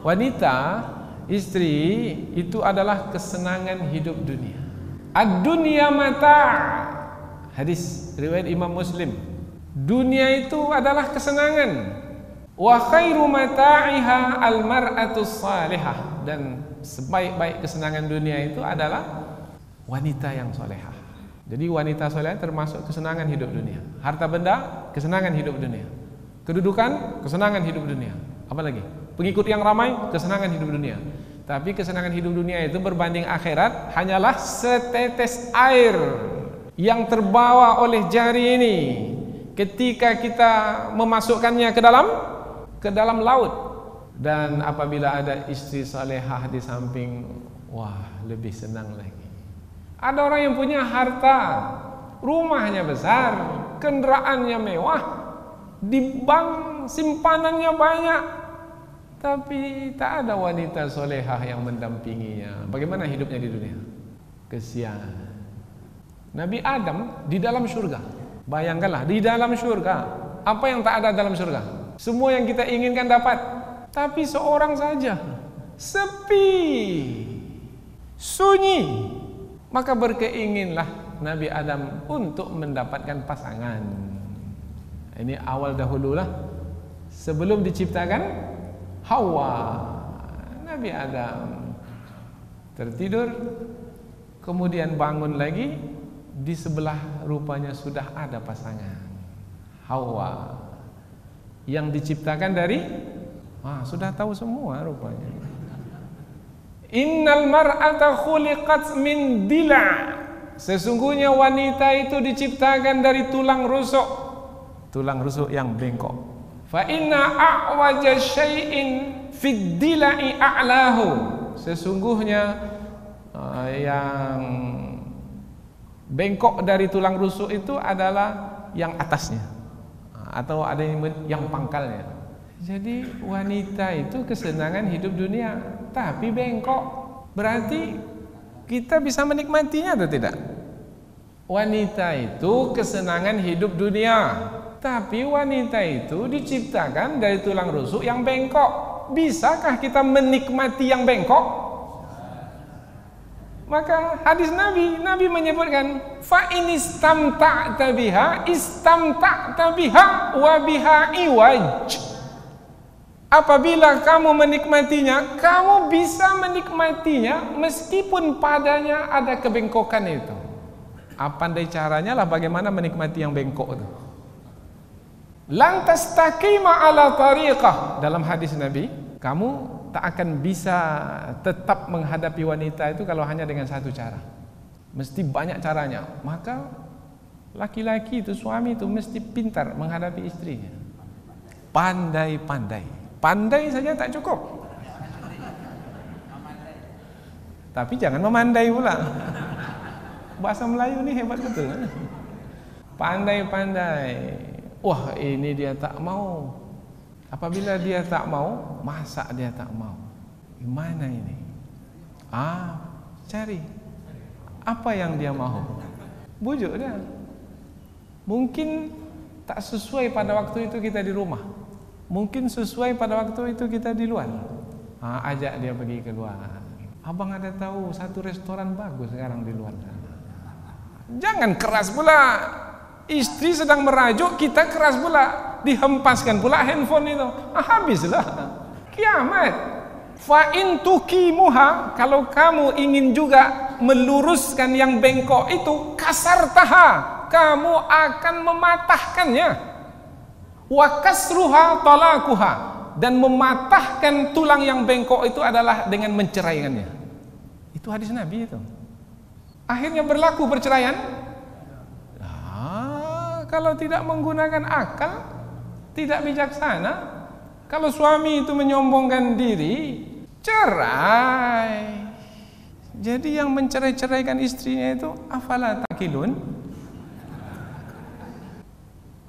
wanita istri itu adalah kesenangan hidup dunia. Ad-dunya mata. Hadis riwayat Imam Muslim. Dunia itu adalah kesenangan. Wa khairu mata'iha al-mar'atu salihah dan sebaik-baik kesenangan dunia itu adalah wanita yang solehah. Jadi wanita solehah termasuk kesenangan hidup dunia. Harta benda, kesenangan hidup dunia. Kedudukan, kesenangan hidup dunia. Apa lagi? Pengikut yang ramai, kesenangan hidup dunia. Tapi kesenangan hidup dunia itu berbanding akhirat hanyalah setetes air yang terbawa oleh jari ini. Ketika kita memasukkannya ke dalam ke dalam laut. Dan apabila ada istri salehah di samping wah lebih senang lagi. Ada orang yang punya harta rumahnya besar kendaraannya mewah di bank simpanannya banyak tapi tak ada wanita solehah yang mendampinginya bagaimana hidupnya di dunia kesian Nabi Adam di dalam surga bayangkanlah di dalam surga apa yang tak ada dalam surga semua yang kita inginkan dapat. Tapi seorang saja. Sepi. Sunyi. Maka berkeinginlah Nabi Adam untuk mendapatkan pasangan. Ini awal dahululah. Sebelum diciptakan Hawa. Nabi Adam tertidur. Kemudian bangun lagi. Di sebelah rupanya sudah ada pasangan. Hawa yang diciptakan dari ah sudah tahu semua rupanya Innal mar'ata khuliqat min dila Sesungguhnya wanita itu diciptakan dari tulang rusuk Tulang rusuk yang bengkok Fa inna a'waja syai'in fid dila'i a'lahu Sesungguhnya uh, yang bengkok dari tulang rusuk itu adalah yang atasnya atau ada yang pangkalnya. Jadi wanita itu kesenangan hidup dunia, tapi bengkok. Berarti kita bisa menikmatinya atau tidak? Wanita itu kesenangan hidup dunia, tapi wanita itu diciptakan dari tulang rusuk yang bengkok. Bisakah kita menikmati yang bengkok? Maka hadis Nabi, Nabi menyebutkan fa in istamta'ta biha istamta'ta biha wa biha iwaj. Apabila kamu menikmatinya, kamu bisa menikmatinya meskipun padanya ada kebengkokan itu. Apa caranya lah bagaimana menikmati yang bengkok itu. Lantas taqima ala tariqah dalam hadis Nabi, kamu tak akan bisa tetap menghadapi wanita itu kalau hanya dengan satu cara. Mesti banyak caranya. Maka laki-laki itu suami itu mesti pintar menghadapi istrinya. Pandai-pandai. Pandai saja tak cukup. Tapi jangan memandai pula. Bahasa Melayu ni hebat betul. Pandai-pandai. Wah, ini dia tak mau Apabila dia tak mau, masa dia tak mau? Gimana ini? Ah, cari. Apa yang dia mau? Bujuk dia. Mungkin tak sesuai pada waktu itu kita di rumah. Mungkin sesuai pada waktu itu kita di luar. Ah, ajak dia pergi keluar. Abang ada tahu satu restoran bagus sekarang di luar Jangan keras pula. Istri sedang merajuk, kita keras pula. Dihempaskan pula handphone itu. Ah, habislah. Kiamat. Fa in tuqimuha kalau kamu ingin juga meluruskan yang bengkok itu kasar taha kamu akan mematahkannya. Wa kasruha talakuha dan mematahkan tulang yang bengkok itu adalah dengan menceraikannya. Itu hadis Nabi itu. Akhirnya berlaku perceraian kalau tidak menggunakan akal tidak bijaksana. Kalau suami itu menyombongkan diri, cerai. Jadi yang mencerai-ceraikan istrinya itu afala takilun?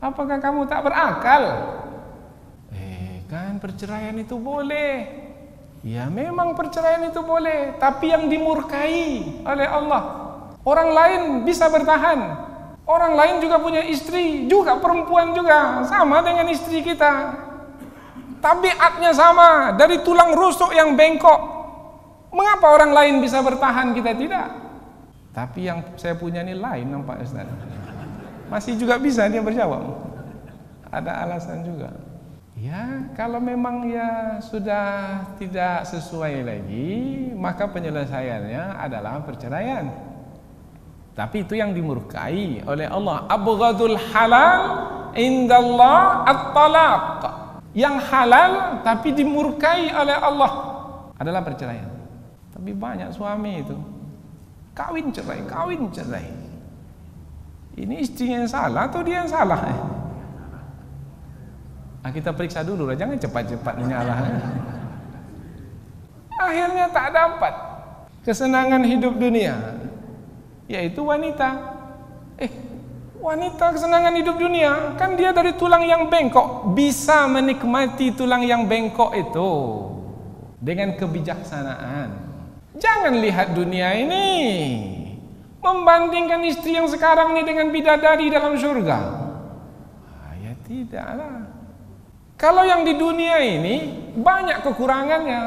Apakah kamu tak berakal? Eh, kan perceraian itu boleh. Ya memang perceraian itu boleh, tapi yang dimurkai oleh Allah. Orang lain bisa bertahan, Orang lain juga punya istri, juga perempuan juga, sama dengan istri kita. tabiatnya sama dari tulang rusuk yang bengkok. Mengapa orang lain bisa bertahan kita tidak? Tapi yang saya punya ini lain nampak Ustaz. Masih juga bisa dia berjawab. Ada alasan juga. Ya, kalau memang ya sudah tidak sesuai lagi, maka penyelesaiannya adalah perceraian. Tapi itu yang dimurkai oleh Allah. Abghadul halal indallah at-talaq. Yang halal tapi dimurkai oleh Allah adalah perceraian. Tapi banyak suami itu kawin cerai, kawin cerai. Ini istrinya yang salah atau dia yang salah? Nah, kita periksa dulu lah, jangan cepat-cepat menyalah. Akhirnya tak dapat kesenangan hidup dunia, yaitu wanita. Eh, wanita kesenangan hidup dunia, kan dia dari tulang yang bengkok, bisa menikmati tulang yang bengkok itu dengan kebijaksanaan. Jangan lihat dunia ini membandingkan istri yang sekarang ini dengan bidadari dalam surga. Ah, ya tidaklah. Kalau yang di dunia ini banyak kekurangannya,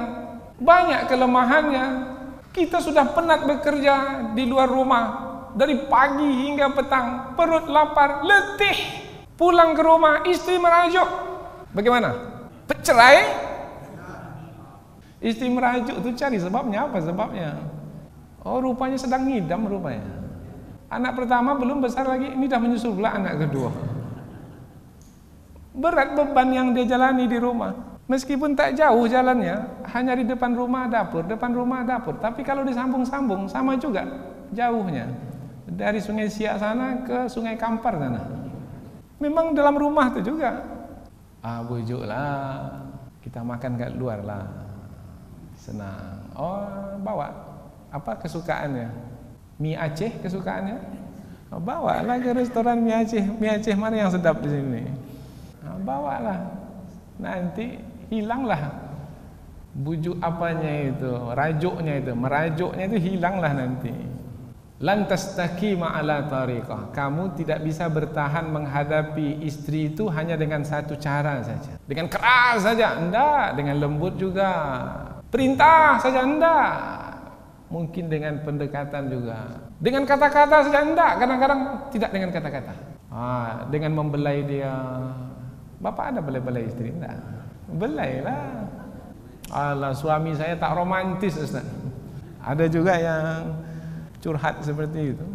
banyak kelemahannya. Kita sudah penat bekerja di luar rumah dari pagi hingga petang, perut lapar, letih. Pulang ke rumah, istri merajuk. Bagaimana? Pecerai? Istri merajuk itu cari sebabnya apa sebabnya? Oh rupanya sedang ngidam rupanya. Anak pertama belum besar lagi, ini dah menyusul pula anak kedua. Berat beban yang dia jalani di rumah. Meskipun tak jauh jalannya, hanya di depan rumah dapur, depan rumah dapur. Tapi kalau disambung-sambung sama juga jauhnya. Dari Sungai Siak sana ke Sungai Kampar sana. Memang dalam rumah itu juga. Ah bujuklah, kita makan kat luar lah. Senang. Oh bawa apa kesukaannya? Mie Aceh kesukaannya? Oh, bawa lah ke restoran mie Aceh. Mie Aceh mana yang sedap di sini? Nah, bawalah nanti hilanglah. Bujuk apanya itu? Rajuknya itu. Merajuknya itu hilanglah nanti. Lantas taqima ala tariqah. Kamu tidak bisa bertahan menghadapi istri itu hanya dengan satu cara saja. Dengan keras saja enggak. Dengan lembut juga. Perintah saja enggak. Mungkin dengan pendekatan juga. Dengan kata-kata saja enggak. Kadang-kadang tidak dengan kata-kata. Ah dengan membelai dia. Bapak ada belai-belai istri? Enggak. Belai lah. Allah suami saya tak romantis Ustaz. Ada juga yang curhat seperti itu.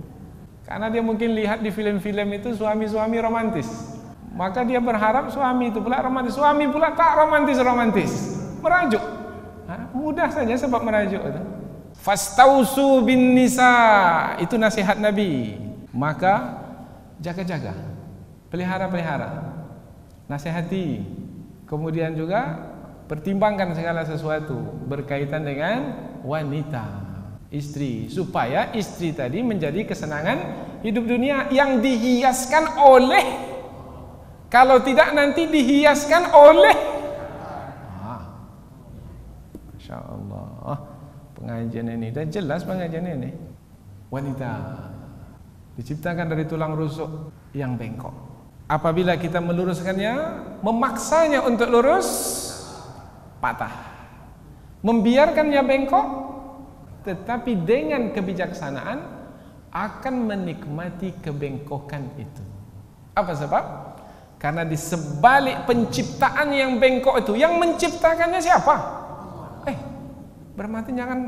Karena dia mungkin lihat di film-film itu suami-suami romantis. Maka dia berharap suami itu pula romantis. Suami pula tak romantis-romantis. Merajuk. Ha? Mudah saja sebab merajuk itu. Fastausu bin nisa. Itu nasihat Nabi. Maka jaga-jaga. Pelihara-pelihara nasihati kemudian juga pertimbangkan segala sesuatu berkaitan dengan wanita istri supaya istri tadi menjadi kesenangan hidup dunia yang dihiaskan oleh kalau tidak nanti dihiaskan oleh. Ah, Masya Allah. Pengajian ini dan jelas pengajian ini. Wanita diciptakan dari tulang rusuk yang bengkok Apabila kita meluruskannya, memaksanya untuk lurus, patah. Membiarkannya bengkok, tetapi dengan kebijaksanaan akan menikmati kebengkokan itu. Apa sebab? Karena di sebalik penciptaan yang bengkok itu, yang menciptakannya siapa? Eh, berarti jangan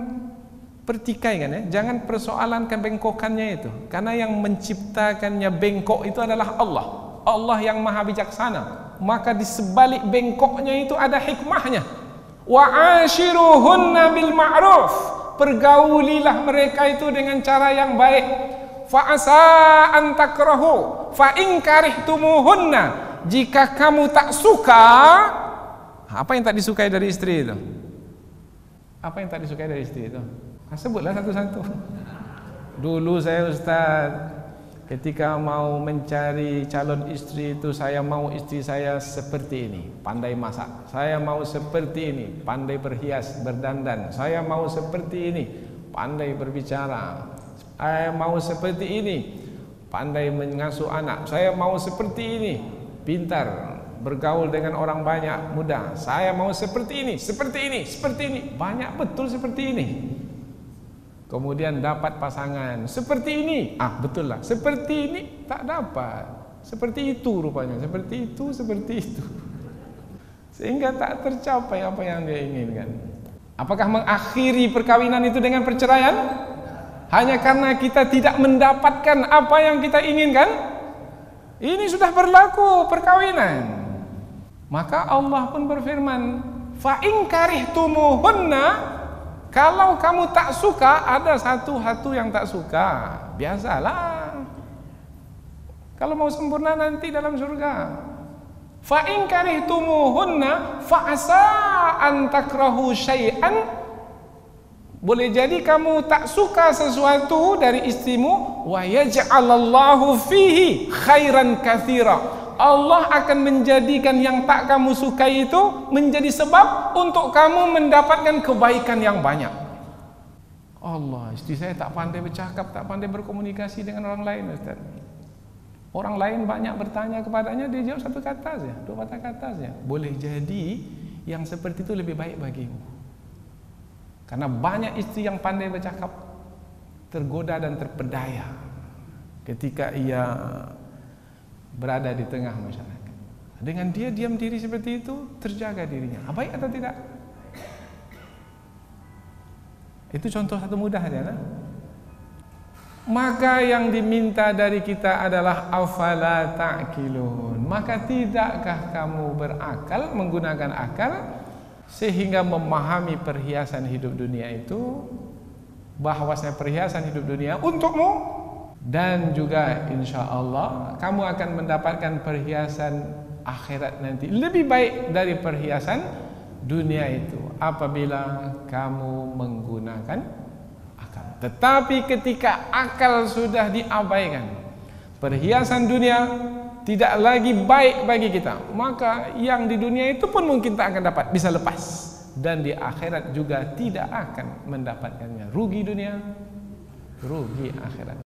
pertikai kan ya, jangan persoalan kebengkokannya itu. Karena yang menciptakannya bengkok itu adalah Allah. Allah yang maha bijaksana. Maka di sebalik bengkoknya itu ada hikmahnya. Wa ashiruhunna bil ma'ruf. Pergaulilah mereka itu dengan cara yang baik. Fa asa an takrahu fa in karihtumuhunna. Jika kamu tak suka apa yang tak disukai dari istri itu? Apa yang tak disukai dari istri itu? Nah, sebutlah satu-satu. Dulu saya ustaz Ketika mau mencari calon istri itu saya mau istri saya seperti ini, pandai masak. Saya mau seperti ini, pandai berhias, berdandan. Saya mau seperti ini, pandai berbicara. Saya mau seperti ini, pandai mengasuh anak. Saya mau seperti ini, pintar, bergaul dengan orang banyak mudah. Saya mau seperti ini, seperti ini, seperti ini. Banyak betul seperti ini. Kemudian dapat pasangan seperti ini. Ah, betul lah. Seperti ini tak dapat. Seperti itu rupanya. Seperti itu, seperti itu. Sehingga tak tercapai apa yang dia inginkan. Apakah mengakhiri perkawinan itu dengan perceraian? Hanya karena kita tidak mendapatkan apa yang kita inginkan? Ini sudah berlaku perkawinan. Maka Allah pun berfirman, "Fa in karihtumuhunna" Kalau kamu tak suka, ada satu hatu yang tak suka. Biasalah. Kalau mau sempurna nanti dalam surga. Fa in karihtumuhunna fa asa an takrahu syai'an boleh jadi kamu tak suka sesuatu dari istrimu wa yaj'alallahu fihi khairan katsira Allah akan menjadikan yang tak kamu sukai itu menjadi sebab untuk kamu mendapatkan kebaikan yang banyak. Allah, istri saya tak pandai bercakap, tak pandai berkomunikasi dengan orang lain, Ustaz. Orang lain banyak bertanya kepadanya, dia jawab satu kata saja, dua kata kata saja. Boleh jadi yang seperti itu lebih baik bagimu. Karena banyak istri yang pandai bercakap tergoda dan terpedaya ketika ia berada di tengah masyarakat. Dengan dia diam diri seperti itu, terjaga dirinya. Baik atau tidak? Itu contoh satu mudah saja. Nah? Maka yang diminta dari kita adalah afala ta'kilun. Maka tidakkah kamu berakal menggunakan akal sehingga memahami perhiasan hidup dunia itu bahwasanya perhiasan hidup dunia untukmu dan juga insya Allah kamu akan mendapatkan perhiasan akhirat nanti lebih baik dari perhiasan dunia itu apabila kamu menggunakan akal. Tetapi ketika akal sudah diabaikan, perhiasan dunia tidak lagi baik bagi kita, maka yang di dunia itu pun mungkin tak akan dapat, bisa lepas dan di akhirat juga tidak akan mendapatkannya. Rugi dunia, rugi akhirat.